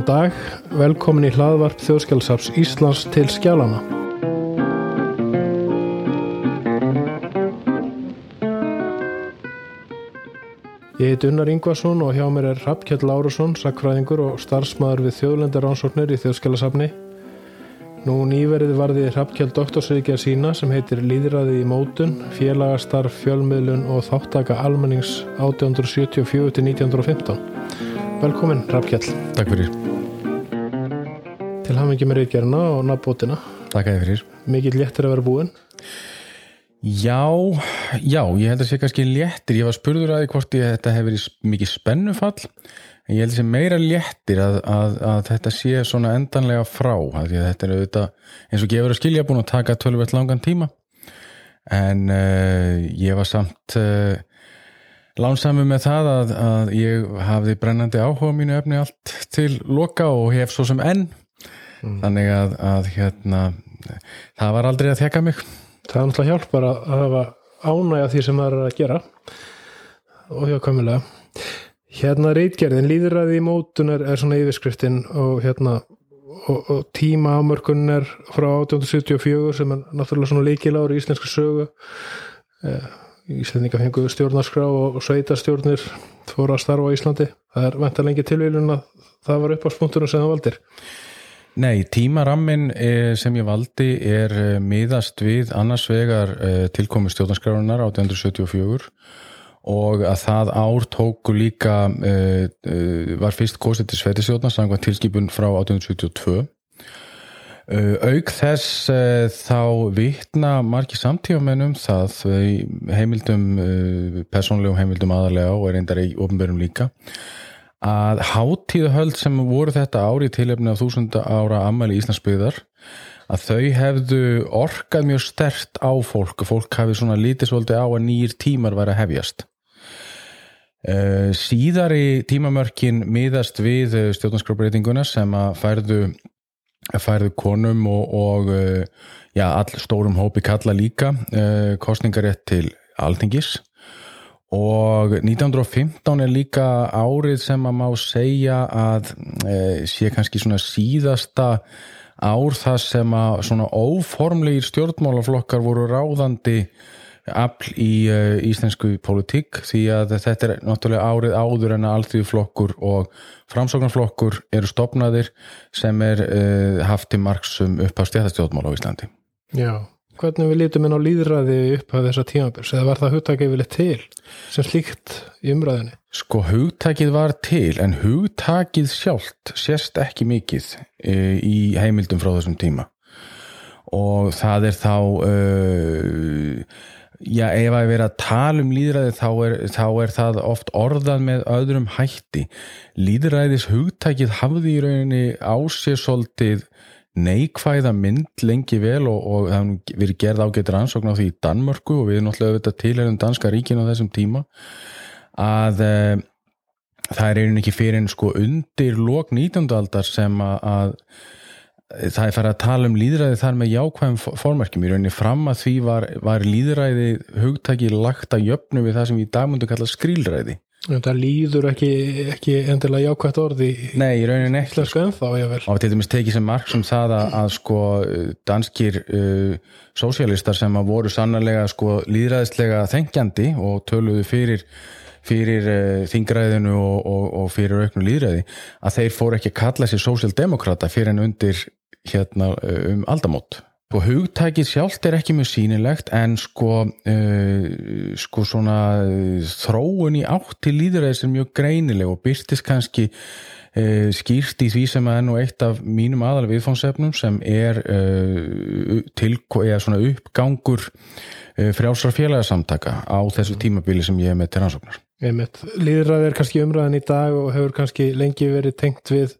Góðan dag, velkomin í hlaðvarp Þjóðskjálfsaps Íslands til skjálana. Ég heit Unnar Ingvarsson og hjá mér er Rappkjell Lárusson, sakfræðingur og starfsmæður við þjóðlendaránsóknir í Þjóðskjálfsapni. Nú nýverið varði Rappkjell doktorsreikja sína sem heitir Líðræði í mótun, félagastarf, fjölmiðlun og þáttaka almennings 1874-1915. Velkomin Rappkjell. Takk fyrir. Til hafði ekki með reykjarna og nafnbótina. Takk að þið fyrir. Mikið léttir að vera búin. Já, já, ég held að sé kannski léttir. Ég var spurður að því hvort ég þetta hefur verið mikið spennufall en ég held að sé meira léttir að, að, að þetta sé svona endanlega frá að þetta er auðvitað eins og gefur að skilja búin að taka tölvert langan tíma en uh, ég var samt uh, lánsamur með það að, að ég hafði brennandi áhuga mínu efni allt til loka og hef svo sem enn. Mm. þannig að hérna það var aldrei að þekka mig. Það er náttúrulega hjálpar að hafa ánægja því sem það er að gera. Og hjá komilega Hérna reitgerðin, líðræði í mótun er, svona yfirskriftin og hérna og, og tíma ámörkun er frá 1874 sem er náttúrulega svona líkilári í íslensku sögu. Eh, Íslendinga fenguðu stjórnarskrá og, sveitarstjórnir fóru að starfa á Íslandi. Það er ventar lengi tilvílun að það var upp á spunktunum sem það valdir? Nei, tímarammin eh, sem ég valdi er eh, miðast við annars vegar tilkomi stjórnarskrárunar 1874 og að það ár tóku líka var fyrst kostið til Svetisjóðna sangvað tilskipun frá 1872 uh, auk þess þá vittna margi samtífamennum það heimildum personlegum heimildum aðalega og er reyndar í ofnbjörnum líka að hátíðahöld sem voru þetta ári í tilefni af þúsunda ára ammæli Íslandsbyðar að þau hefðu orkað mjög stert á fólk og fólk hafi svona lítið svolítið á að nýjir tímar væri að hefjast. Síðari tímamörkin miðast við stjórnarskrábreytinguna sem að færðu, færðu konum og, og uh, já, all stórum hópi kalla líka kostningarétt til alþingis. Og 1915 er líka árið sem að má segja að sé kannski svona síðasta ár það sem að svona óformlegir stjórnmálaflokkar voru ráðandi afl í uh, íslensku politík því að þetta er náttúrulega árið áður en að allþjóðflokkur og framsóknarflokkur eru stopnaðir sem er uh, haft til marksum upp á stjæðastjóðmál á Íslandi. Já, hvernig við lítum inn á líðræði upp á þessa tímabils eða var það hugtakið vilja til sem slíkt í umræðinni? Sko hugtakið var til en hugtakið sjálft sérst ekki mikið uh, í heimildum frá þessum tíma og það er þá Já, ef að vera að tala um líðræði þá er, þá er það oft orðað með öðrum hætti. Líðræðis hugtækið hafði í rauninni á sér svolítið neikvæða mynd lengi vel og, og hefur verið gerð ágættir ansókn á því í Danmörku og við erum náttúrulega auðvitað tilhærum danska ríkinu á þessum tíma að e, það er einhvern ekki fyrir en sko undir lok 19. aldar sem að það er farið að tala um líðræði þar með jákvæðum fórmerkjum í rauninni fram að því var, var líðræði hugtaki lagt að jöfnu við það sem í dagmundu kalla skrílræði. Það líður ekki, ekki endilega jákvæðt orði Nei, í rauninni ekki. sko. og til dæmis tekið sem marg sem það að, að sko danskir uh, sósialistar sem að voru sannarlega sko líðræðislega þengjandi og töluðu fyrir fyrir uh, þingræðinu og, og, og fyrir auknu líðræði að þeir fóru ekki að kalla sér sósjaldemokrata fyrir en undir hérna eh, um aldamót. Og hugtækið sjálft er ekki mjög sínilegt en sko uh, sko svona uh, þróun í átt til líðræði sem mjög greinileg og byrtist kannski uh, skýrt í því sem er nú eitt af mínum aðal viðfónsefnum sem er til, uppgangur frjálsar félagsamtaka á þessu tímabili sem ég hef með til rannsóknar. Líðræði er kannski umræðin í dag og hefur kannski lengi verið tengt við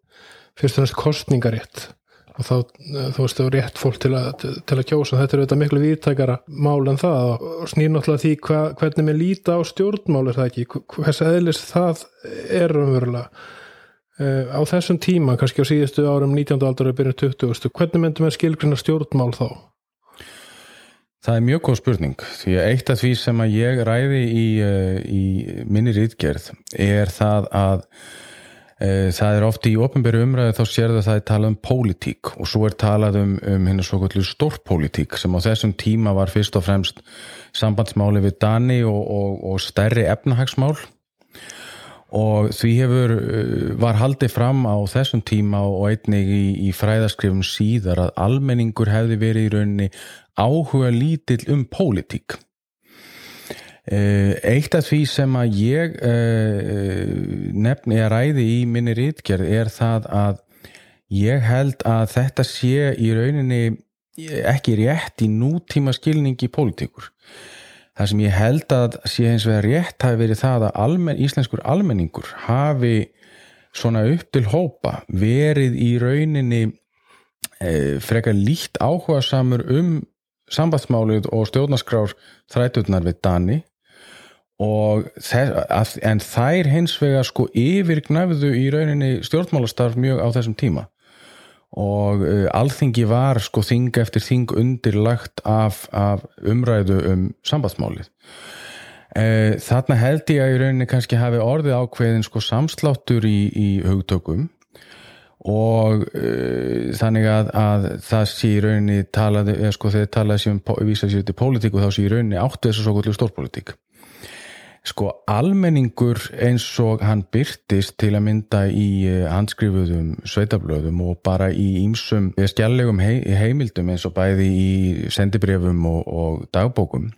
fyrst og næst kostningarétt og þá, þú veist, þú er rétt fólk til að, til að kjósa, þetta er auðvitað miklu viðtækara mál en það og snýr náttúrulega því hva, hvernig við líta á stjórnmál er það ekki, hvers aðeins það er umverulega uh, á þessum tíma, kannski á síðustu árum 19. aldar eða byrjun 20. hvernig myndum við skilgrina stjórnmál þá? Það er mjög góð spurning, því að eitt af því sem að ég ræði í, uh, í minni rítgerð er það að Eh, það er ofti í ofnbæri umræði þá sér það að það er talað um pólitík og svo er talað um, um hérna svo kvöldu stórpólitík sem á þessum tíma var fyrst og fremst sambandsmáli við Dani og, og, og stærri efnahagsmál. Og því hefur eh, var haldið fram á þessum tíma og einnig í, í fræðaskrifum síðar að almenningur hefði verið í rauninni áhuga lítill um pólitík. Eh, eitt af því sem að ég eh, nefni að ræði í minni rítgerð er það að ég held að þetta sé í rauninni ekki rétt í nútíma skilningi í pólitíkur. Það sem ég held að sé eins og rétt hafi verið það að almen, íslenskur almenningur hafi svona upp til hópa verið í rauninni frekar líkt áhuga samur um sambandsmálið og stjórnarskrár þræturnar við Dani Þess, en þær hins vegar sko yfirgnæfðu í rauninni stjórnmálastarf mjög á þessum tíma. Og uh, alþingi var sko þing eftir þing undirlagt af, af umræðu um sambandsmálið. Uh, þarna held ég að í rauninni kannski hafi orðið ákveðin sko samsláttur í, í hugtökum. Og uh, þannig að, að það sé í rauninni talaði, eða sko þegar talaði sem um, vísaði sér til pólitíku þá sé í rauninni áttu þessu svo kvöldu stórpolítík Sko almenningur eins og hann byrtist til að mynda í eh, handskrifuðum sveitablöðum og bara í ímsum skjallegum heimildum eins og bæði í sendibrefum og, og dagbókum,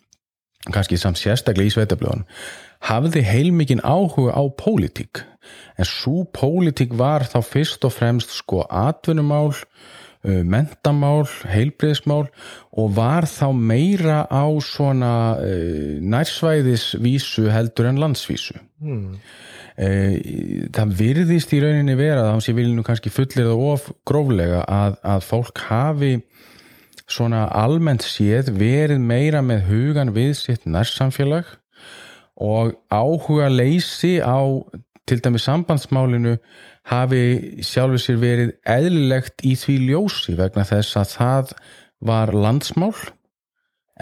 kannski samt sérstaklega í sveitablöðun, hafði heilmikinn áhuga á pólitík. En svo pólitík var þá fyrst og fremst sko atvinnumál, mentamál, heilbreyðsmál og var þá meira á svona uh, nærsvæðisvísu heldur en landsvísu mm. uh, það virðist í rauninni vera þá sem ég vil nú kannski fullir það of gróflega að, að fólk hafi svona almennt séð verið meira með hugan við sitt nærsamfélag og áhuga leysi á til dæmi sambandsmálinu hafi sjálfur sér verið eðlilegt í því ljósi vegna þess að það var landsmál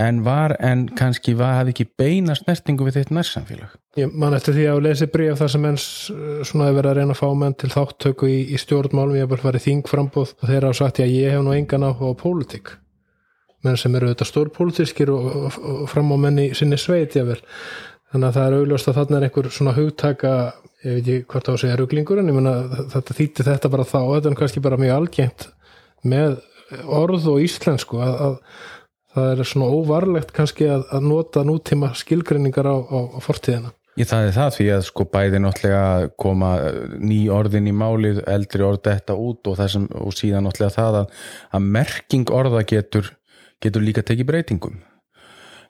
en var en kannski var, hafði ekki beina snertingu við þetta nærsamfélag. Ég man eftir því að lesi bríf þar sem enn svona hefur verið að reyna að fá menn til þáttöku í, í stjórnmálum, ég hef bara farið þingframbóð og þeirra á sagt að ég hef nú engan áhuga á pólitík menn sem eru þetta stórpólitískir og, og, og fram á menni sinni sveit ég vel þannig að það er augljóst að þarna er einhver svona hugtaka ég veit ekki hvort þá segja rugglingur en ég menna þetta þýtti þetta bara þá þetta er kannski bara mjög algengt með orð og íslensku að, að það er svona óvarlegt kannski að, að nota nútíma skilgrinningar á, á, á fortíðina. Ég það er það því að sko bæði náttúrulega koma ný orðin í málið eldri orð þetta út og, þessum, og síðan náttúrulega það að, að merking orða getur, getur líka tekið breytingum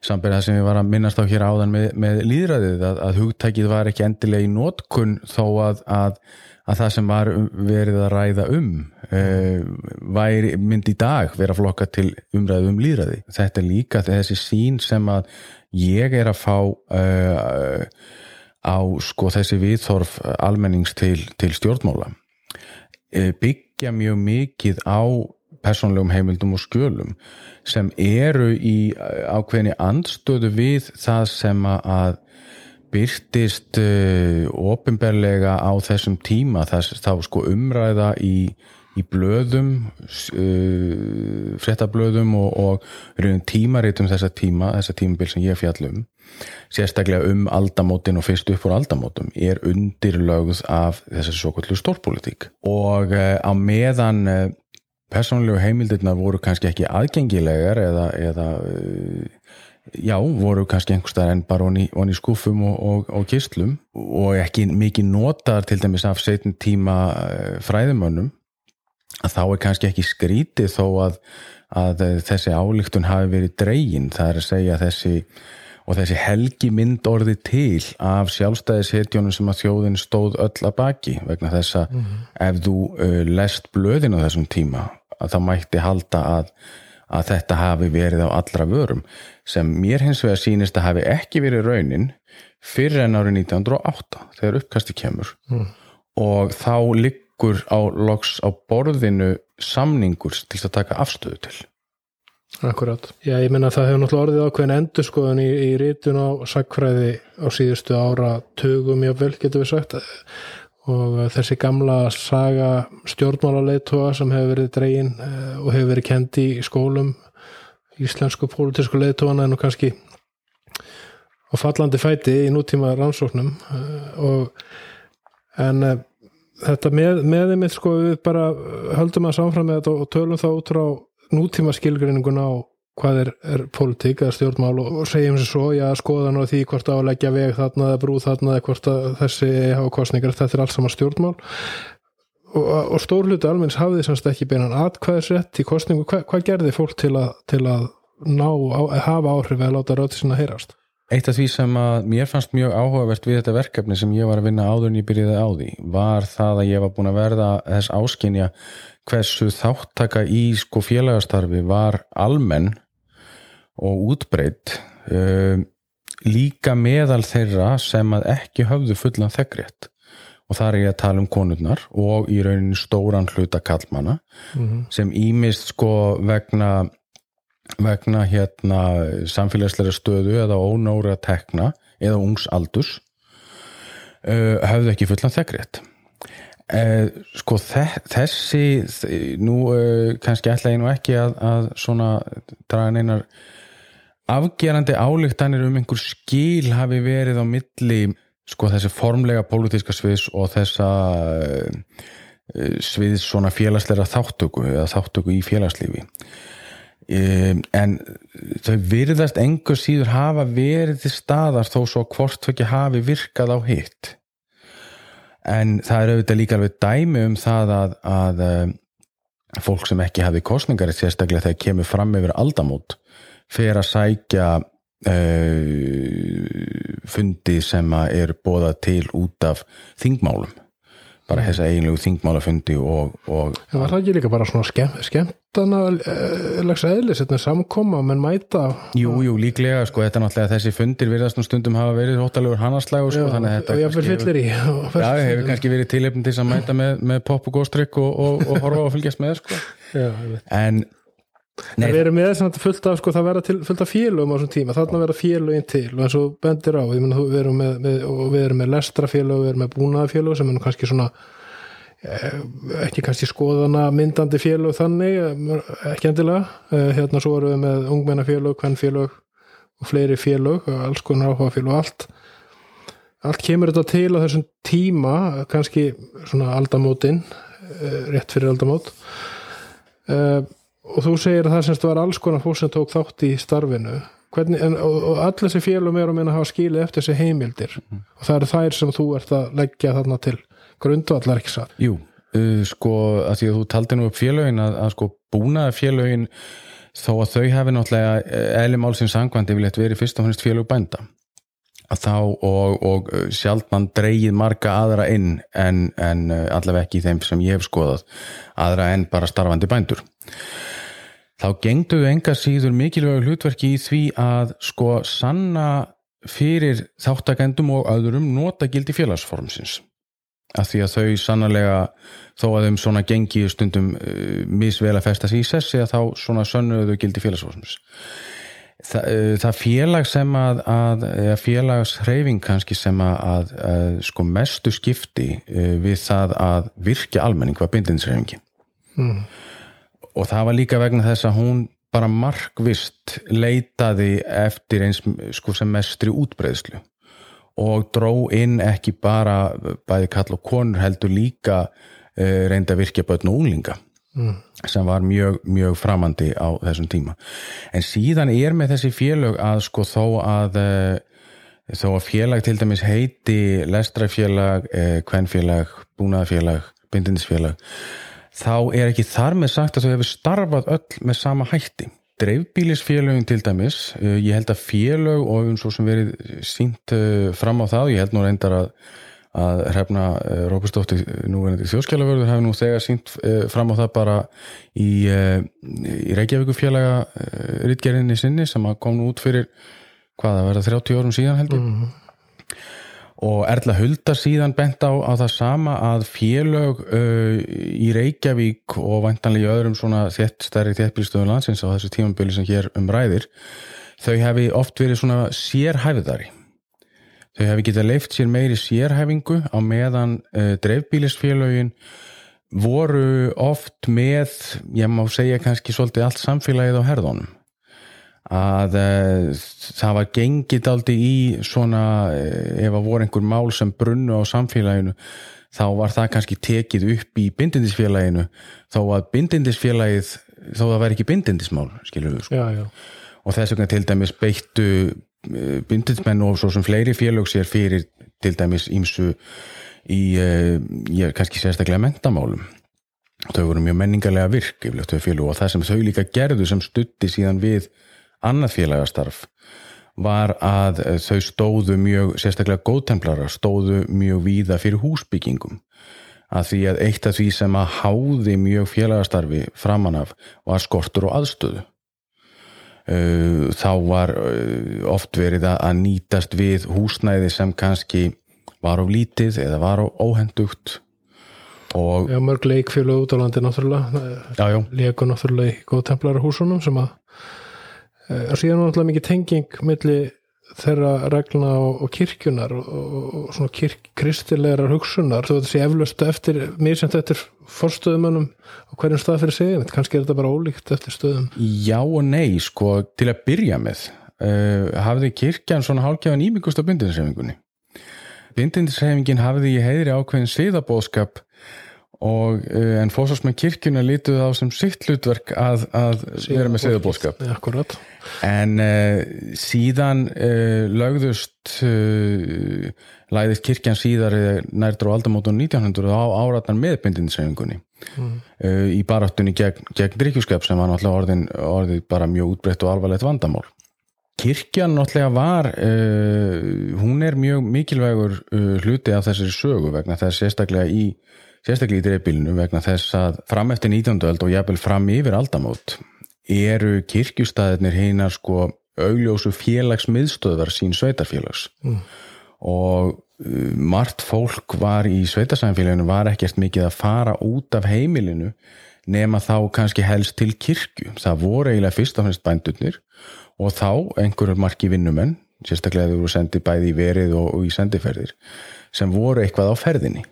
samberð það sem við varum að minnast á hér áðan með, með líðræðið að, að hugtækið var ekki endilega í nótkunn þó að, að, að það sem var verið að ræða um uh, væri mynd í dag vera flokka til umræðu um líðræði þetta er líka þessi sín sem að ég er að fá uh, á sko þessi viðþorf almennings til, til stjórnmála. Uh, byggja mjög mikið á persónlegum heimildum og skjölum sem eru í ákveðinni andstöðu við það sem að byrtist uh, ofinberlega á þessum tíma. Þess, þá sko umræða í, í blöðum uh, frettablöðum og, og tímaritum þessa tíma þessa tímabil sem ég fjallum sérstaklega um aldamótin og fyrst upp úr aldamótum er undirlögð af þessari svo kallu stórpolitík og á meðan persónulegu heimildirna voru kannski ekki aðgengilegar eða, eða eh, já, voru kannski einhverstað en bara onni, onni skúfum og, og, og kistlum og ekki mikið notar til dæmis af setin tíma eh, fræðumönnum að þá er kannski ekki skrítið þó að, að þessi álíktun hafi verið dregin, það er að segja þessi og þessi helgi mynd orði til af sjálfstæðishetjónum sem að þjóðin stóð öll að baki vegna þess að mm -hmm. ef þú uh, lest blöðin á þessum tíma að það mætti halda að, að þetta hafi verið á allra vörum sem mér hins vegar sínist að hafi ekki verið raunin fyrir en árið 1908 þegar uppkasti kemur mm. og þá liggur á loks á borðinu samningur til að taka afstöðu til Akkurát. Já, ég menna að það hefur náttúrulega orðið ákveðin endurskoðan í, í rítun á sakfræði á síðustu ára tögum jáfnvel, getur við sagt og þessi gamla saga stjórnmálaleitóa sem hefur verið dregin eh, og hefur verið kendi í skólum íslensku pólitísku leitóana en nú kannski og fallandi fæti í nútíma rannsóknum eh, og en eh, þetta með, með þeim sko við bara höldum að samfram með þetta og tölum þá út frá nútíma skilgrinningun á hvað er, er pólitík eða stjórnmál og, og segjum sem svo, já, skoðan á því hvort að leggja veg þarna eða brú þarna eða hvort að þessi hafa kostningar, þetta er allt saman stjórnmál og, og stór hluti almenns hafði semst ekki beinan atkvæðisrétt í kostningu, Hva, hvað gerði fólk til að, til að ná, á, hafa áhrif eða láta röti sinna heyrast? Eitt af því sem að mér fannst mjög áhugavert við þetta verkefni sem ég var að vinna áður en ég byrjaði á því var það að ég var búin að verða þess áskinja hversu þáttaka í sko félagastarfi var almenn og útbreytt um, líka meðal þeirra sem að ekki höfðu fullan þeggrétt og þar er ég að tala um konurnar og í rauninni stóran hluta kallmana mm -hmm. sem ímist sko vegna vegna hérna samfélagsleira stöðu eða ónóra tekna eða ungs aldurs uh, höfðu ekki fullan þeggrétt uh, sko þessi nú uh, kannski ætla ég nú ekki að, að svona draga neinar afgerandi álíktanir um einhver skil hafi verið á milli sko þessi formlega pólitíska sviðs og þessa uh, sviðs svona félagsleira þáttöku eða þáttöku í félagslífi um, en þau virðast engur síður hafa verið til staðar þó svo hvort þau ekki hafi virkað á hitt. En það er auðvitað líka alveg dæmi um það að, að fólk sem ekki hafi kostningar sérstaklega þegar kemur fram yfir aldamót fer að sækja uh, fundi sem er bóða til út af þingmálum bara þess að eiginlegu þingmálafundi og, og Það var það ekki líka bara svona skemm, skemmtanaðlags eðlis þetta er samkoma, menn mæta? Jú, jú, líklega, sko, þetta er náttúrulega þessi fundir virðast nú stundum hafa verið hóttalegur hannarslægur, sko, þannig að þetta Já, ég fyllir í Já, hefur kannski verið tilefn til að mæta með, með pop og góstrykk og, og, og horfa og fylgjast með, sko. Já, en Nei, við erum með þess að fullt af sko, það verða fullt af félögum á þessum tíma. Þarna verða félögin til og eins og bendir á minn, við, erum með, með, við erum með lestrafélög við erum með búnaðafélög sem er kannski svona eh, ekki kannski skoðana myndandi félög þannig eh, ekki endilega. Eh, hérna svo erum við með ungmennafélög, kvennfélög og fleiri félög og alls konar áhuga félög og allt. Allt kemur þetta til á þessum tíma kannski svona aldamótin rétt fyrir aldamót. Og og þú segir að það semst var alls konar fólk sem tók þátt í starfinu. Hvernig, en, og, og allir þessi félum er meina að hafa skilið eftir þessi heimildir. Mm. og það eru þær sem þú ert að leggja þarna til grundvallar ekki satt Jú, uh, sko að því að þú taldi nú upp félögin að, að sko búnaða félögin þó að þau hefði náttúrulega eðli málsins angvandi viljað verið fyrst og hannist félög bænda. Að þá og, og sjálf mann dreyið marga aðra inn en, en allaveg ekki þeim sem ég hef skoðað aðra en bara starfandi bændur þá gengduðu enga síður mikilvægur hlutverki í því að sko sanna fyrir þáttakendum og öðrum nota gildi félagsformsins. Af því að þau sannlega þó að þeim svona gengi stundum uh, misvel að festa sér í sessi að þá svona sönnuðu gildi félagsformsins. Þa, uh, það félag sem að, að félagshreyfing kannski sem að, að, að sko mestu skipti uh, við það að virka almenning var bindinshreyfingin mm og það var líka vegna þess að hún bara markvist leitaði eftir eins sko sem mestri útbreyðslu og dró inn ekki bara bæði kall og konur heldur líka uh, reynda virkja börn og unglinga mm. sem var mjög, mjög framandi á þessum tíma en síðan er með þessi félög að sko þó að uh, þó að félag til dæmis heiti lestræfélag, uh, kvennfélag búnaðfélag, bindindisfélag þá er ekki þar með sagt að þau hefur starfað öll með sama hætti. Dreifbílisfélögin til dæmis eh, ég held að félög og eins og sem verið sínt eh, fram á það. Ég held nú reyndar að, að hrefna eh, Róbustóttir núverandi þjóðskjálaförður hefur nú þegar sínt fram á það bara í, í Reykjavíku félaga rittgerinni sinni sem kom nú út fyrir hvaða verða 30 árum síðan heldur mm -hmm og Erla Huldar síðan bent á, á það sama að félög uh, í Reykjavík og vantanlega í öðrum svona þett stærri þéttbílstöðun landsins á þessu tímambili sem hér umræðir þau hefði oft verið svona sérhæfiðari þau hefði getað leift sér meiri sérhæfingu á meðan uh, dreifbílisfélögin voru oft með, ég má segja kannski svolítið allt samfélagið á herðunum að uh, það var gengið aldrei í svona uh, ef að voru einhver mál sem brunnu á samfélaginu þá var það kannski tekið upp í bindindisfélaginu. Þó að bindindisfélagið þó að það væri ekki bindindismál skilur við sko. Já, já, og þess vegna til dæmis beittu eh, bindindismenn og svo sem fleiri félög sér fyrir til dæmis ímsu í, uh, kannski sérstaklega mentamálum þau voru mjög menningarlega virk félög og það sem þau líka gerðu sem stutti síðan við annað félagastarf var að eh, þau stóðu mjög, sérstaklega góðtemplara stóðu mjög víða fyrir húsbyggingum. Að því að eitt af því sem að háði mjög félagastarfi framan af var skortur og aðstöðu. Uh, þá var uh, oft verið að nýtast við húsnæði sem kannski var á lítið eða var á óhendugt já, mörg leikfélög út á landi náttúrulega leiku náttúrulega í góðtemplara húsunum sem að og síðan var náttúrulega mikið tenging milli þeirra regluna og, og kirkjunar og, og, svona kirk, kristilegar hugsunar, þú veit þessi eflaust eftir, mér sem þetta er forstöðumönnum á hverjum stað fyrir sig, kannski er þetta bara ólíkt eftir stöðum. já og nei sko til að byrja með uh, hafði kirkjan svona hálkjafan íbyggust á bindindisreifingunni bindindisreifingin hafði í heiðri ákveðin siðabóðskap og uh, en fósásmenn kirkjuna lítuð á sem sitt hlutverk að, að vera með akkurat. En uh, síðan uh, lögðust uh, læðist kirkjan síðar eh, nærdur á aldamótum 1900 á áratnar með bindindisreifingunni Mm. í baráttunni gegn, gegn drikkjuskap sem var náttúrulega orðin, orðið bara mjög útbreytt og alvarlegt vandamál. Kirkjan náttúrulega var, hún er mjög mikilvægur hluti af þessari sögu vegna þess sérstaklega í sérstaklega í dreifbílinu vegna þess að fram eftir 19. öld og jafnvel fram yfir aldamót eru kirkjustæðinir hinar sko augljósu félagsmiðstöðvar sín sveitarfélags Mm. og uh, margt fólk var í sveitarsamfélaginu var ekkert mikið að fara út af heimilinu nema þá kannski helst til kirkju það voru eiginlega fyrst og fremst bændurnir og þá einhverjur marki vinnumenn sérstaklega þau voru sendið bæði í verið og, og í sendiferðir sem voru eitthvað á ferðinni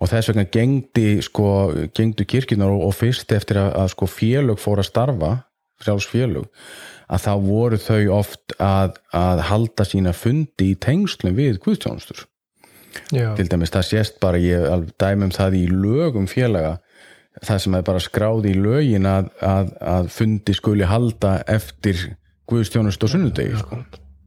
og þess vegna gengdi sko, gengdu kirkjunar og, og fyrst eftir að, að sko félög fór að starfa frjálsfélög að þá voru þau oft að, að halda sína fundi í tengslum við guðtjónustur Já, til dæmis það sést bara ég dæmum það í lögum félaga það sem er bara skráð í lögin að, að, að fundi skuli halda eftir guðstjónust og sunnudegi sko.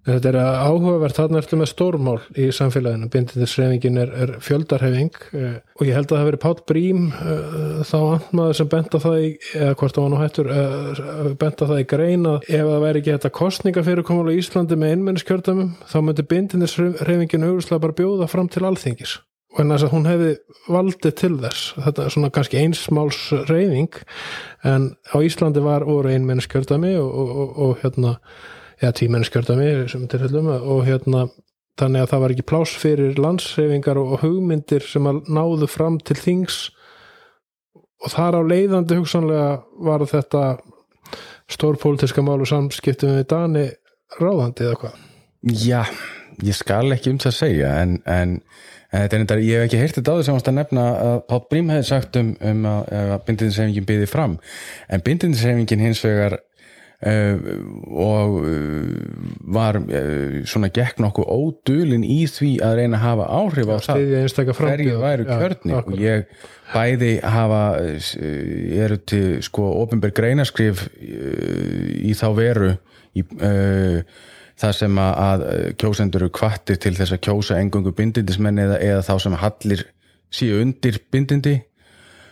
Þetta er áhugavert, þarna ertu með stórmál í samfélaginu, bindindisreifingin er, er fjöldarhefing eh, og ég held að það verið Páll Brím eh, þá andmaður sem benda það í, eða hvort það var nú hættur, eh, benda það í greina ef það væri ekki þetta kostninga fyrirkomulega í Íslandi með einmennskjördamum þá myndi bindindisreifingin auglustlega bara bjóða fram til alþingis. Og en þess að hún hefði valdið til þess. Þetta er svona kannski einsmáls reyfing en á Íslandi var voru einmennskjördami og, og, og, og hérna eða tímennskjördami sem tilfellum og hérna þannig að það var ekki pláss fyrir landsreyfingar og hugmyndir sem að náðu fram til þings. Og þar á leiðandi hugsanlega var þetta stórpolítiska mál og samskiptum við Dani ráðandi eða hvað? Já, ég skal ekki um það segja en, en, en þetta er ég hef ekki heyrt þetta á þess að að nefna að Pátt Brím hefði sagt um, um að, að bindinsreifingin byði fram. En bindinsreifingin hins vegar og uh, var uh, svona gekk nokkuð ódulin í því að reyna að hafa áhrif á það stiðja einstakka hverju væru Já, kjörni og akkurat. ég bæði hafa uh, eru til sko ofinberg greinaskrif í þá veru í, uh, það sem að, að kjósendur eru kvattir til þess að kjósa engungu bindindismenn eða, eða þá sem hallir síu undir bindindi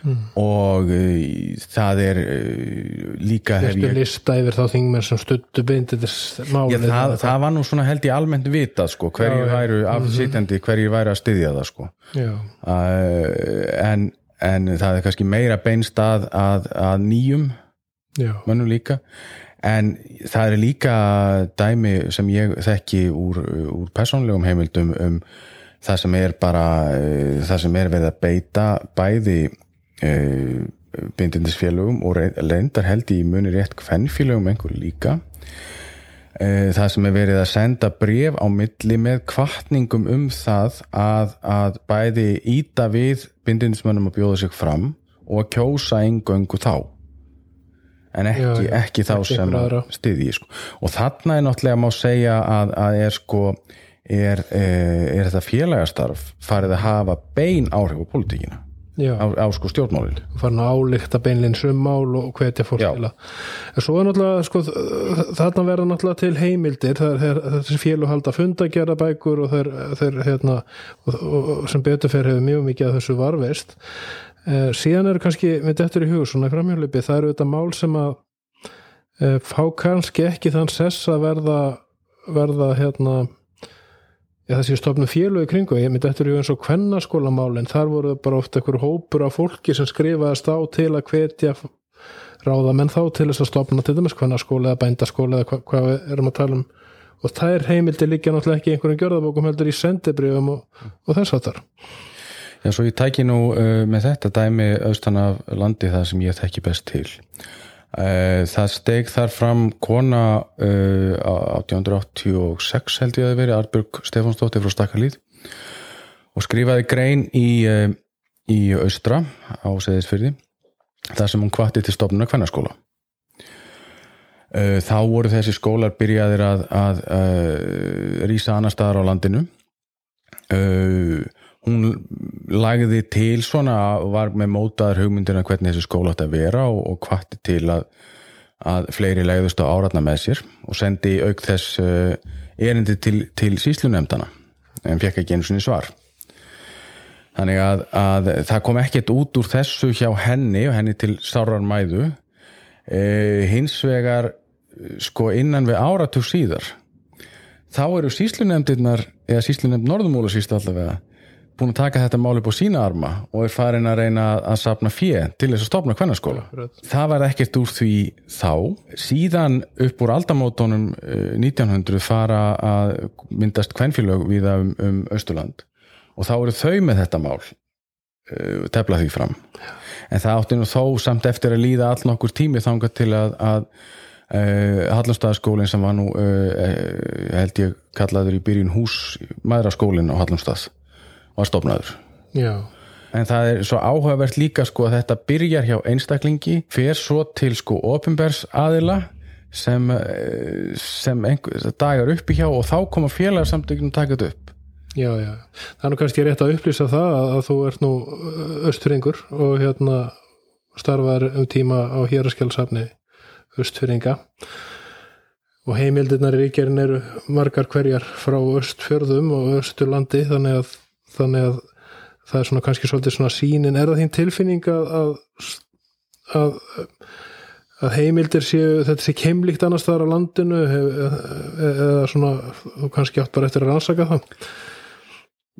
og uh, það er uh, líka hef ég lista yfir þá þingmenn sem stuttu Já, málið? Það, það var nú svona held ég almennt vitað sko, hverjir Já, já. væru afsitjandi, hverjir væru að styðja það sko. Já, uh, en, en það er kannski meira beinst að, að, að nýjum já, mönnum líka. En það er líka dæmi sem ég þekki úr, úr persónlegum heimildum um það sem er bara uh, það sem er verið að beita bæði uh, bindindisfélögum og reyndar held í muni rétt kvennfélögum einhver líka. Uh, það sem er verið að senda bref á milli með kvartningum um það að, að bæði íta við bindindismönnum að bjóða sig fram og að kjósa eingöngu þá. En ekki, Já, já, ekki þá ekki sem styðji sko. og þarna er náttúrulega má segja að, að er sko er, er, er þetta félagastarf farið að hafa bein áhrif á politíkina já, á, á sko stjórnmálin. Farin að álíkta beinleins um mál og hvetja fólk til að en svo er náttúrulega sko, þarna verða náttúrulega til heimildir. Þessi félag halda fundagjara bækur og þeir, hérna og, og, og sem betur fyrir hefur mjög mikið að þessu varveist eh, síðan er kannski með dettur í hug svona framhjálpi það eru þetta mál sem að eh, fá kannski ekki þann sess að verða verða hérna Já, þessi stofnum félög í kringu, ég myndi eftir eins og kvennaskólamálin, þar voru bara oft einhver hópur af fólki sem skrifaðist á til að hvetja ráða menn þá til þess að stofna til dæmis kvennaskóla eða bændaskóla eða hva, hvað við erum að tala um og er heimildi líka náttúrulega ekki í einhverjum gjörðabókum heldur í sendibrifum og, og þess að þar. Já, svo ég tæki nú uh, með þetta dæmi austan af landi það sem ég þekki best til. Uh, það steg þar fram kona uh, á 1886 held ég að það veri, Arbjörg Stefánsdóttir frá Stakkarlíð og skrifaði grein í, uh, í austra á Seðisfyrði þar sem hún kvatti til stofnuna kvennarskóla. Uh, þá voru þessi skólar byrjaðir að, að rýsa annar staðar á landinu uh, hún lagði til svona var með mótaðar hugmyndina hvernig þessi skóla átti að vera og, og hvatti til að, að fleiri legðust á áratna með sér og sendi auk þess uh, erindi til, til síslunemdana en fekk ekki einu sinni svar. Þannig að, að það kom ekkert út úr þessu hjá henni og henni til sárar mæðu. Uh, hins vegar eh, sko innan við áratug síðar þá eru síslunemdirnar eða síslunemd Norðumúla síst allavega búin að taka þetta mál upp á sína arma og er farin að reyna að sapna fjö til þess að stopna kvennarskóla. Það var ekkert úr því þá. Síðan upp úr aldamótonum eh, 1900 fara að myndast kvennfélög viða um, um Östurland og þá eru þau með þetta mál uh, tefla því fram. En það átti nú þó samt eftir að líða all nokkur tími þangað til að, að uh, Hallumstaðaskólinn sem var nú uh, held ég kallaður í byrjun hús maðuraskólinn á Hallumstað var stofnaður. Já, en það er svo áhugavert líka sko að þetta byrjar hjá einstaklingi fer svo til sko ofinbers aðila sem, eh, sem einhver, dagar uppi hjá og þá koma félagsamtöknum að taka þetta upp. Já, já. Það er nú kannski rétt að upplýsa það að, að þú ert nú östfyrringur og hérna starfar um tíma á héraskjálsafni östfyrringa og heimildirnar í ríkjarin eru margar hverjar frá östfjörðum og östurlandi þannig að, þannig að það er svona kannski svolítið svona sínin er það þín tilfinning að að, að, heimildir séu þetta sé keimlíkt annars staðar á landinu? Hef, eða svona þú kannski átt bara eftir að rannsaka það?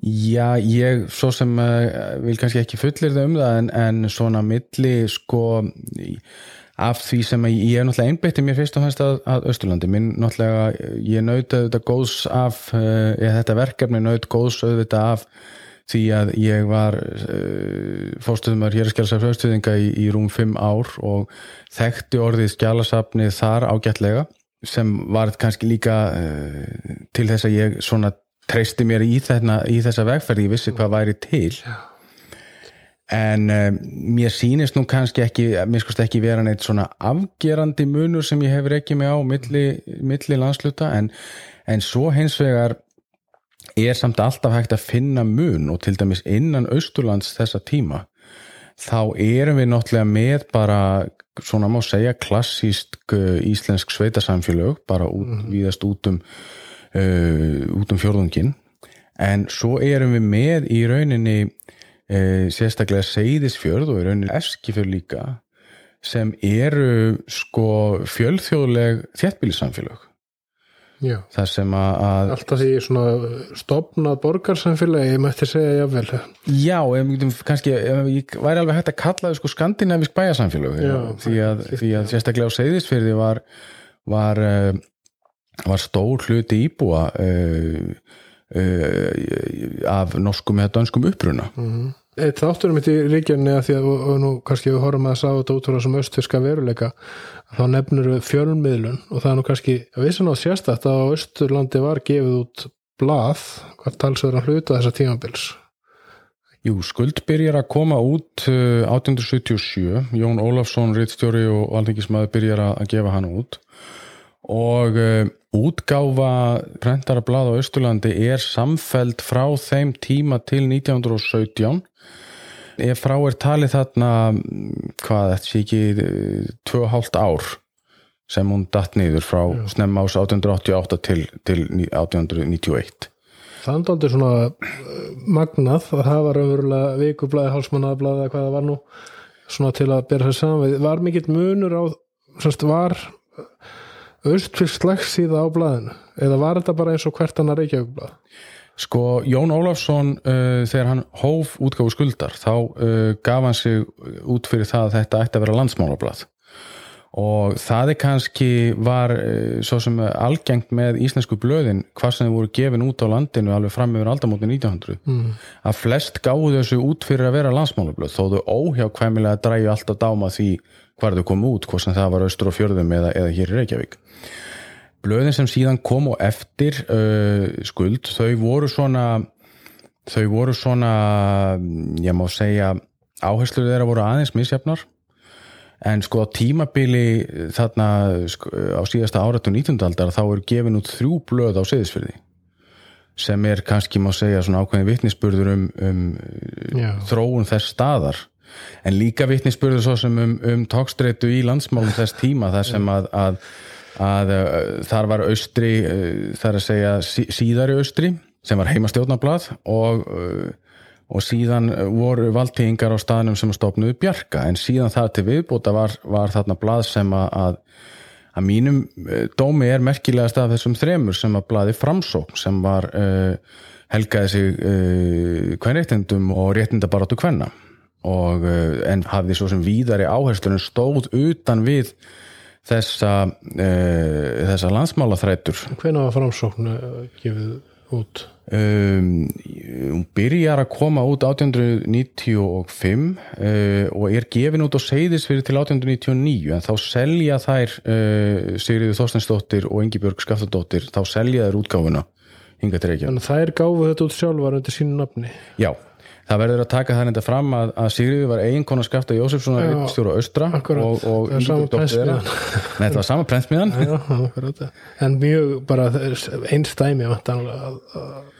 Já, ég svo sem uh, vil kannski ekki fullir það um það en, en svona milli sko í- af því sem að ég er náttúrulega einbeitti mér fyrst og fremst að, að Östurlandi minn náttúrulega, ég naut auðvitað góðs af, uh, eða þetta verkefni naut góðs auðvitað af því að ég var uh, fórstuðumar hér að skjálasafn höfstuðinga í, í rúm 5 ár og þekkti orðið skjálasafnið þar ágætlega sem var kannski líka uh, til þess að ég svona treysti mér í, þarna, í þessa vegferði, ég vissi hvað væri til en um, mér sýnist nú kannski ekki mér skoðst ekki vera neitt svona afgerandi munur sem ég hefur ekki með á milli, milli landsluta. En, en svo hins vegar er samt alltaf hægt að finna mun og til dæmis innan Austurlands þessa tíma. Þá erum við náttúrulega með bara svona má segja klassíst uh, íslensk sveitasamfélög bara út, víðast út um uh, út um fjórðungin en svo erum við með í rauninni uh, sérstaklega Seyðisfjörð og í rauninni Eskifjörð líka sem eru sko fjölþjóðleg þéttbýlissamfélög Já. þar sem að, að Alltaf því svona stopnað borgarsamfélagi, ég mætti segja jafnvel. Já, ef kannski ef ég væri alveg hægt að kalla það sko skandinavisk bæjarsamfélög Já, því, að, því að sérstaklega á Seyðisfyrði var var, uh, var stór hluti íbúa uh, uh, af norskum eða dönskum uppruna Mm eitt þátturum mitt í ríkjarni að því að og, og nú kannski við horfum að sá þetta út frá þessum östfyrska veruleika þá nefnir við fjölmiðlun. Og það er nú kannski að vissan á sérstætt að á Östurlandi var gefið út blað hvað talsverðan hluta þessa tímabils. Jú, skuld byrjar að koma út uh, 1877, Jón Ólafsson, rittstjóri og alþingismæður byrjar að, að gefa hann út. Og uh, útgáfa prentara blað á Östurlandi er samfeld frá þeim tíma til 1917 ef frá er talið þarna hvað, þetta sé ekki uh, 2,5 ár sem hún datt niður frá snemma ás 1888 til, til 1891 Það er aldrei svona uh, magnað að það var umverulega vikublaði, hálsmannablaði eða hvað það var nú svona til að bera sér saman. Var mikill munur á, semst var austfyrst slagsíða á blaðinu eða var þetta bara eins og hvert annar reykjavíkublað? Sko, Jón Ólafsson uh, þegar hann hóf útgáfu skuldar þá uh, gaf hann sig út fyrir það að þetta ætti að vera landsmálablað og það er kannski var uh, svo sem algengt með íslensku blöðin hvað sem voru gefin út á landinu alveg fram yfir aldamótin 1900 mm. að flest gáðu þessu út fyrir að vera landsmálablöð þó þau óhjákvæmilega dræju alltaf dáma því hvar þau komu út, hvort sem það var austur og fjörðum eða, eða hér í Reykjavík. Blöðin sem síðan kom og eftir uh, skuld, þau voru svona þau voru svona ég má segja áherslu þeirra voru aðeins misjafnar en sko á tímabili þarna sko, á síðasta áratu 19. aldar þá eru gefin út þrjú blöð á seðisfyrði sem er kannski má segja svona ákveðin vittnisspurður um, um þróun þess staðar en líka vittnisspurður svo sem um, um tókstreitu í landsmálum þess tíma þar sem að, að, að, að þar var austri þar að segja sí, síðari austri sem var heimastjórnablað og og síðan voru valdtíðingar á staðnum sem stofnuðu bjarga en síðan það til viðbúta var, var þarna blað sem að að mínum dómi er merkilegast af þessum þremur sem að blaði framsókn sem var uh, helgaði sig uh, kvenréttindum og réttindabarátu kvenna. Og uh, en hafði svo sem víðari áherslunum stóð utan við þessa þessa landsmálaþrætur. Hvenna var framsókn gefið út? Um, hún byrjar að koma út 1895 uh, og er gefin út á Seyðisfyrir til 1899 en þá selja þær uh, Sigriður Þorstensdóttir og Ingi-Björg Skaftadóttir þá selja þær útgáfuna hinga til Reykjavík Þannig að þær gáfu þetta út sjálfar undir sínu nafni. Já, það verður að taka það enda fram að, að Sigriður var eiginkona Skafta Jósefssonar stjóra austra akkurat, og, og Ingi-Björg Dóttir Nei, þetta var sama prensmiðan En mjög bara einstæmi að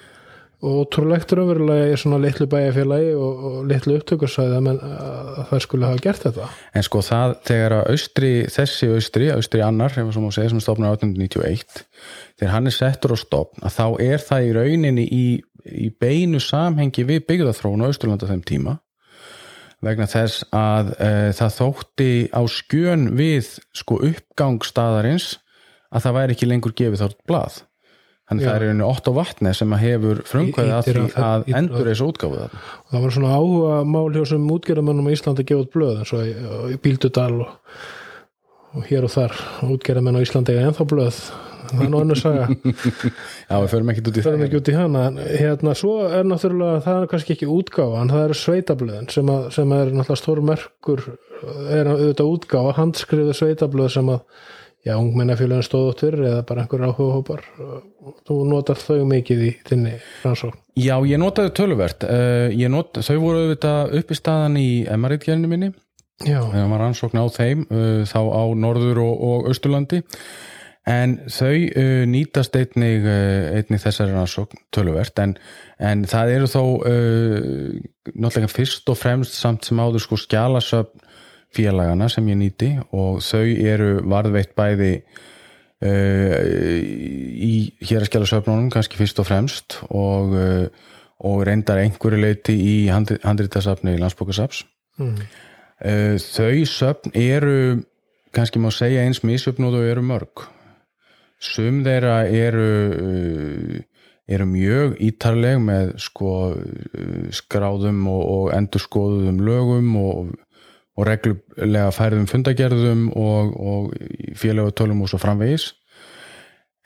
og trúlegt raunverulega í svona litlu bæjarfélagi og, og litlu upptökursæði að, að það skulle hafa gert þetta. En sko það þegar að austri, þessi austri, austri annar sem hún segir sem stofnar 1891 þegar hann er settur á stofn að þá er það í rauninni í, í beinu samhengi við byggðarþróun á Austurlanda þeim tíma vegna þess að e, það þótti á skjön við sko uppgangstaðarins að það væri ekki lengur gefið þátt blað Þannig það er einu 8 vatni sem hefur frumkvæðið að því að endur þessu útgáðu það. Það var svona áhuga mál hjá sem útgerðamennum í Íslandi út blöð eins og í, Bíldudal og, og hér og þar. Útgerðamenn á Íslandi er ennþá blöð. Það er nú annars saga. Já, við förum ekki út í það. út í hana. Hérna, svo er náttúrulega, það er kannski ekki útgáfa en það eru sveitablöðin sem, að, sem er náttúrulega stór merkur er auðvitað útgáfa, handskriðu sveitablöð sem að já, ungmennafélagin stóð út fyrir eða bara einhver áhuga hópar þú notar þau mikið í þinni rannsókn? Já, ég notaði töluvert. Uh, not, þau voru auðvitað upp í staðan í MR-ítgjörninu minni. Það var rannsókn á þeim uh, þá á Norður og, og Östurlandi en þau uh, nýtast einnig, einnig þessari rannsókn töluvert. En, en það eru þó náttúrulega fyrst og fremst samt sem áður sko skjálasöfn félagana sem ég nýti og þau eru varðveitt bæði uh, í héraskjálasöfnunum kannski fyrst og fremst og, uh, og reyndar einhverju leiti í handrítasafni landsbókasaps mm. uh, þau söfn eru kannski má segja eins misöfn og þau eru mörg sum þeirra eru eru mjög ítarleg með sko skráðum og, og endurskoðum lögum og og reglulega færðum fundagerðum og, og félagatölum og svo framvegis.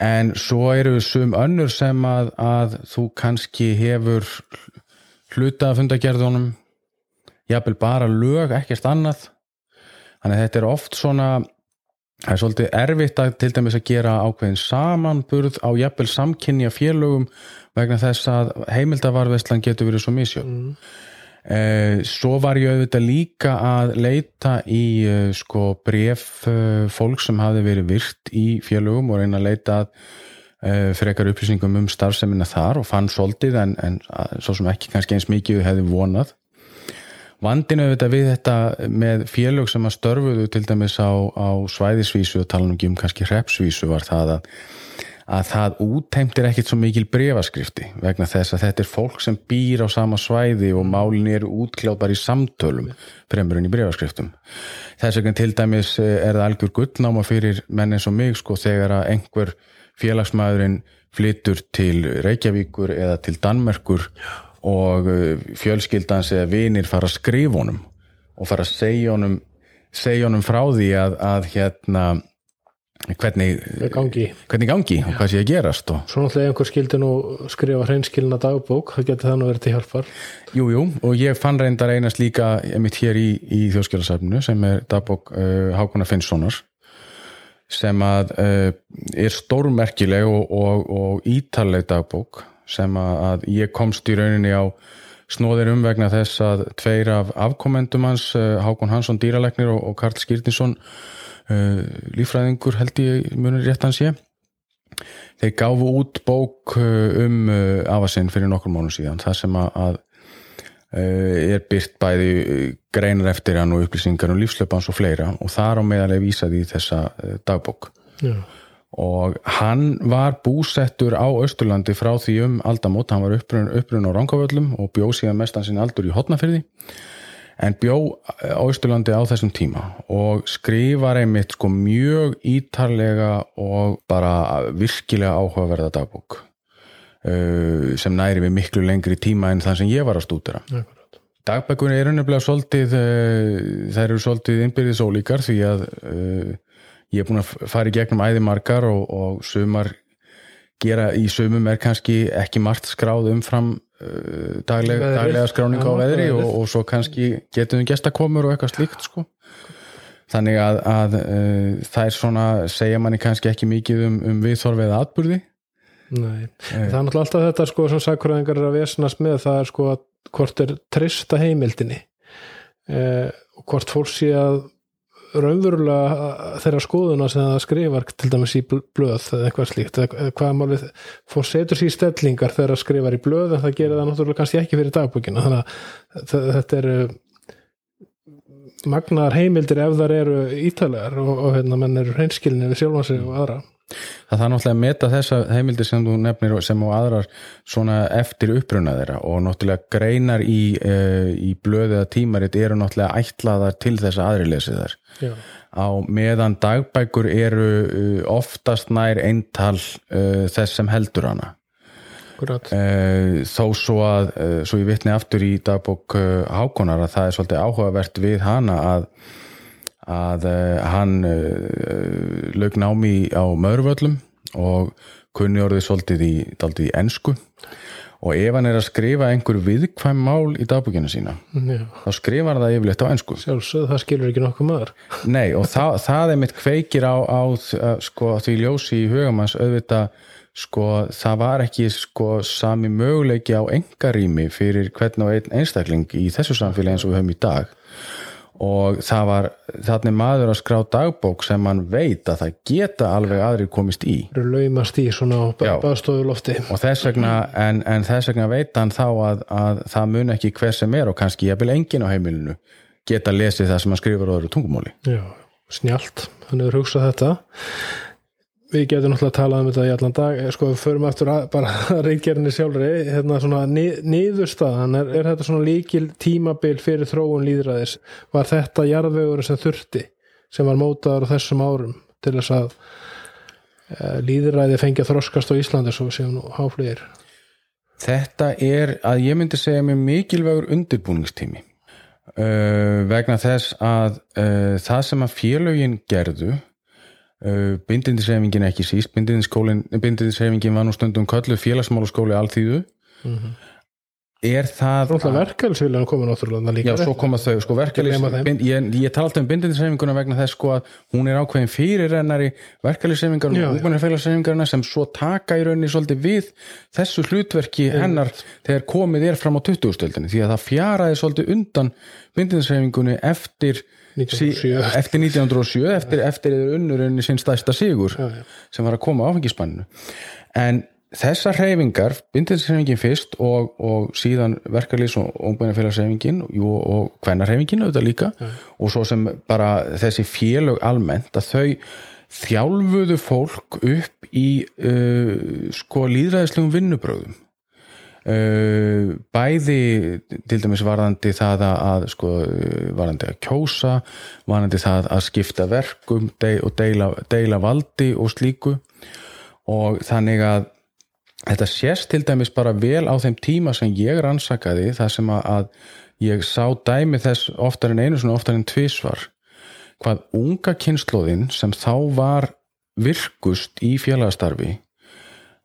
En svo eru við sum önnur sem að, að þú kannski hefur hluta fundagerðunum jafnvel bara lög, ekkert annað. Þannig að þetta er oft svona það er svolítið erfitt að til dæmis að gera ákveðin samanburð á jafnvel samkynja félögum vegna þess að heimildavarveslan getur verið svo misjöfn. Mm. Eh, svo var ég auðvitað líka að leita í eh, sko bref eh, fólk sem hafi verið virt í félögum og reyna að leita frekar upplýsingum um starfseminna þar og fann svolítið en, en svo sem ekki kannski eins mikið hefði vonað. Vandinu auðvitað við þetta með félög sem að störfuðu til dæmis á, á svæðisvísu og tala um ekki um kannski hrepsvísu var það að, að það útteimtir ekkit svo mikil brefaskrifti vegna þess að þetta er fólk sem býr á sama svæði og málin eru útkláð bara í samtölum fremur en í brefaskriftum þess vegna til dæmis er það algjör gullnáma fyrir menn eins og mig sko þegar að einhver félagsmaðurinn flytur til Reykjavíkur eða til Danmerkur og uh, fjölskyldans eða vinir fara að skrifa honum og fara að segja honum segja honum frá því að, að hérna hvernig gangi, hvernig gangi og hvað sé að gerast og... Svo náttúrulega einhver skildi nú skrifa hreinskilna dagbók, það getur það nú verið til hjálpar. Jújú, jú, og ég fann reyndar einast líka mitt hér í, í þjóðskjálasafnu sem er dagbók uh, Hákona Finnssonar sem að uh, er stórmerkileg og, og, og ítaleg dagbók sem að ég komst í rauninni á snóðir um vegna þess að tveir af afkomendum hans, eh, Hákon Hansson dýralegnir og Karl Skýrtinsson lífræðingur held ég munir rétt hans ég þeir gáfu út bók eh, um afasinn fyrir nokkur mánu síðan það sem að er byrt bæði greinar eftir hann og upplýsingar um lífslöpans og fleira og þar á meðal er vísað í þessa dagbók. Já. Og hann var búsettur á Östurlandi frá því um aldamót, hann var upprun, upprun á Rangavöllum og bjó síðan mestan sín aldur í Hotnafyrði en bjó á Östurlandi á þessum tíma og skrifar einmitt sko mjög ítarlega og bara virkilega áhugaverða dagbók uh, sem næri við miklu lengri tíma en það sem ég var að stúdera. Dagbækunni er unnefnilega svolítið, uh, þær eru svolítið innbyrðis ólíkar því að uh, ég er búin að fara í gegnum æðimarkar og, og sumar gera í sumum er kannski ekki margt skráð umfram uh, daglega, daglega skráning á veðri og, og svo kannski getum við gestakomur og eitthvað slíkt sko. Þannig að, að uh, það er svona segja manni kannski ekki mikið um, um viðþorfið atbyrði Nei, eh. það er náttúrulega alltaf þetta sko sem sakkuræðingar er að vesnast með það er sko að hvort er trista heimildinni eh, og hvort fólk sé að raunverulega þeirra skoðuna sem það skrifar til dæmis í blöð eða eitthvað slíkt hvað málið fór setur sér í stellingar þegar það skrifar í blöð en það gerir það náttúrulega kannski ekki fyrir dagbúkina þannig að þetta eru magnar heimildir ef þar eru ítalegar og, og hérna menn eru hreinskilinni við sjálfansi og aðra Það er náttúrulega að meta þessa heimildir sem þú nefnir sem og aðrar svona eftir uppruna þeirra. Og náttúrulega greinar í, uh, í blöðiða tímaritt eru náttúrulega ætlaðar til þess að aðri lesi þar Já. á meðan dagbækur eru uh, oftast nær eintal uh, þess sem heldur hana. Þó svo að svo ég vitni aftur í dagbók Hákonar að það er svolítið áhugavert við hana að að uh, hann uh, lög námi á Mörvöllum og kunni orðið svolítið í, í ennsku og ef hann er að skrifa einhver viðkvæm mál í dagbúkina sína Já. þá skrifa hann það yfirleitt á ennsku Sjálfsög, það skilur ekki nokkuð maður. Nei, og það, það er mitt kveikir á, á sko, því ljósi í hugamanns auðvitað, sko, það var ekki sko, sami möguleiki á engarými fyrir hvern og einn einstakling í þessu samfélagi eins og við höfum í dag og það var þannig maður að skrá dagbók sem mann veit að það geta alveg aðri komist í. Laumast í svona baðstofulofti. Og þess vegna en, en þess vegna veit hann þá að, að það mun ekki hver sem er og kannski ég vil engin á heimilinu geta lesið það sem hann skrifur á öðru tungumóli Já, snjált, hann hefur hugsað þetta við getum náttúrulega að tala um þetta í allan dag eh, sko við förum eftir að, bara reyngjörni sjálfri hérna svona niðurstaðan er, er þetta svona líkil tímabil fyrir þróun líðræðis var þetta jarðvegur sem þurfti sem var mótaður á þessum árum til þess að e, líðræði fengi að þroskast á Íslandi svo séum nú háflýðir Þetta er að ég myndi segja mér mikilvægur undirbúningstími. Uh, vegna þess að uh, það sem að félögin gerðu Uh, bindindisreifingin ekki síst. Bindindisreifingin var nú stundum köllu félagsmálaskóli allþýðu mm -hmm. er það verkefælsviljan komið náttúrulega líka Já, svo koma þau, sko, bind, ég, ég tala alltaf um bindindisreifinguna vegna þess sko að hún er ákveðin fyrirrennari verkalýsreifingar Já, og já. ungmennarfélagsreifingarna sem svo taka í rauninni svolítið við þessu hlutverki hennar þegar komið er fram á 20-stöldinni því að það fjaraði svolítið undan bindindisreifingunni eftir 1907. eftir 1907 eftir, eftir unnurinn sinn stæsta sigur Já, já. sem var að koma áfengispanninu en þessar hreyfingar bindindisreifingin fyrst og, og síðan verkalýs og óbænafélagsreifingin jú, og kvennarreifingin auðvitað líka og svo sem bara þessi félög almennt að þau þjálfuðu fólk upp í uh, sko líðræðislegum vinnubröðum bæði til dæmis varðandi það að, sko, varðandi að kjósa varðandi það að skipta verkum og deila, deila valdi og slíku. Og þannig að þetta sést til dæmis bara vel á þeim tíma sem ég rannsakaði það sem að, ég sá dæmi þess oftar en einu svona oftar en tvisvar hvað unga kynnslóðin sem þá var virkust í félagastarfi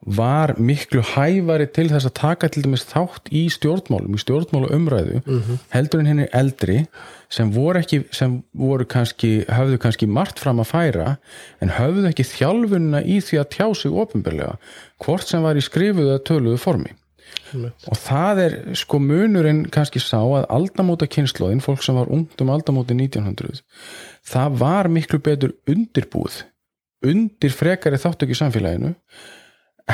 var miklu hæfari til þess að taka til dæmis þátt í stjórnmálum, í stjórnmálu umræðu heldur en henni eldri sem voru ekki, sem voru kannski höfðu kannski margt fram að færa en höfðu ekki þjálfunna í því að tjá sig ofinbeglega, hvort sem var í skrifuðu eða töluðu formi. Og það er sko munurinn kannski sá að aldamóta kynnslóðin fólk sem var ungt um aldamóti 1900 það var miklu betur undirbúð undir frekari þáttöku í samfélaginu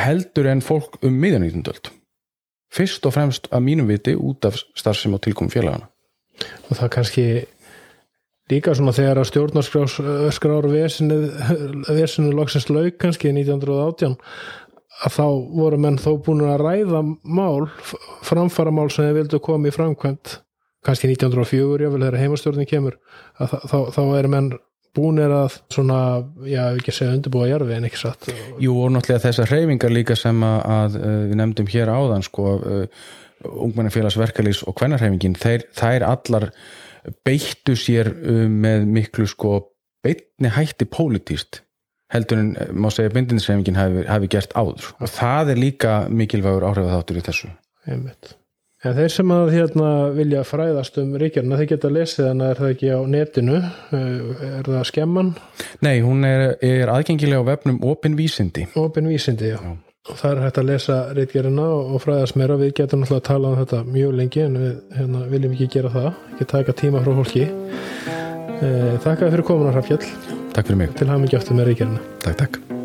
heldur en fólk um 19. fyrst og fremst að mínum viti út af starfsem og tilkomum félagana og það kannski líka svona þegar að stjórnarskrár vesinu, vesinu loksins lauk kannski 1918 að þá voru menn þó búin að ræða mál, framfara mál sem þeir vildu koma í framkvæmt kannski 1904, jável þegar heimastjórnin kemur þá, þá, þá er menn búin er að svona, já, ekki segja undirbúa jarfi en ekki satt. Jú og náttúrulega þessar hreyfingar líka sem að, að uh, við nefndum hér áðan sko, uh, ungmennafélagsverkalýs og kvennarhreyfingin, þeir, þær allar beittu sér uh, með miklu sko beitni hætti pólitíst heldur en uh, má segja bindindishreyfingin hafi, hafi gert áður. Og það er líka mikilvægur áhrifaþáttur í þessu. Einmitt. En þeir sem að hérna vilja fræðast um ríkjarna, þeir geta lesið hana er það ekki á netinu, Eh, er það skemman, Nei, hún er, er aðgengilega á vefnum Open Vísindi. Opin vísindi, já. Og það er hægt að lesa ríkjarna og fræðast meira, við getum náttúrulega að tala um þetta mjög lengi en við hérna, viljum ekki gera það, ekki taka tíma frá fólki. Eh, Þakka fyrir komuna Hrafjall, Takk fyrir mig, til mikið aftur með ríkjarna. takk takk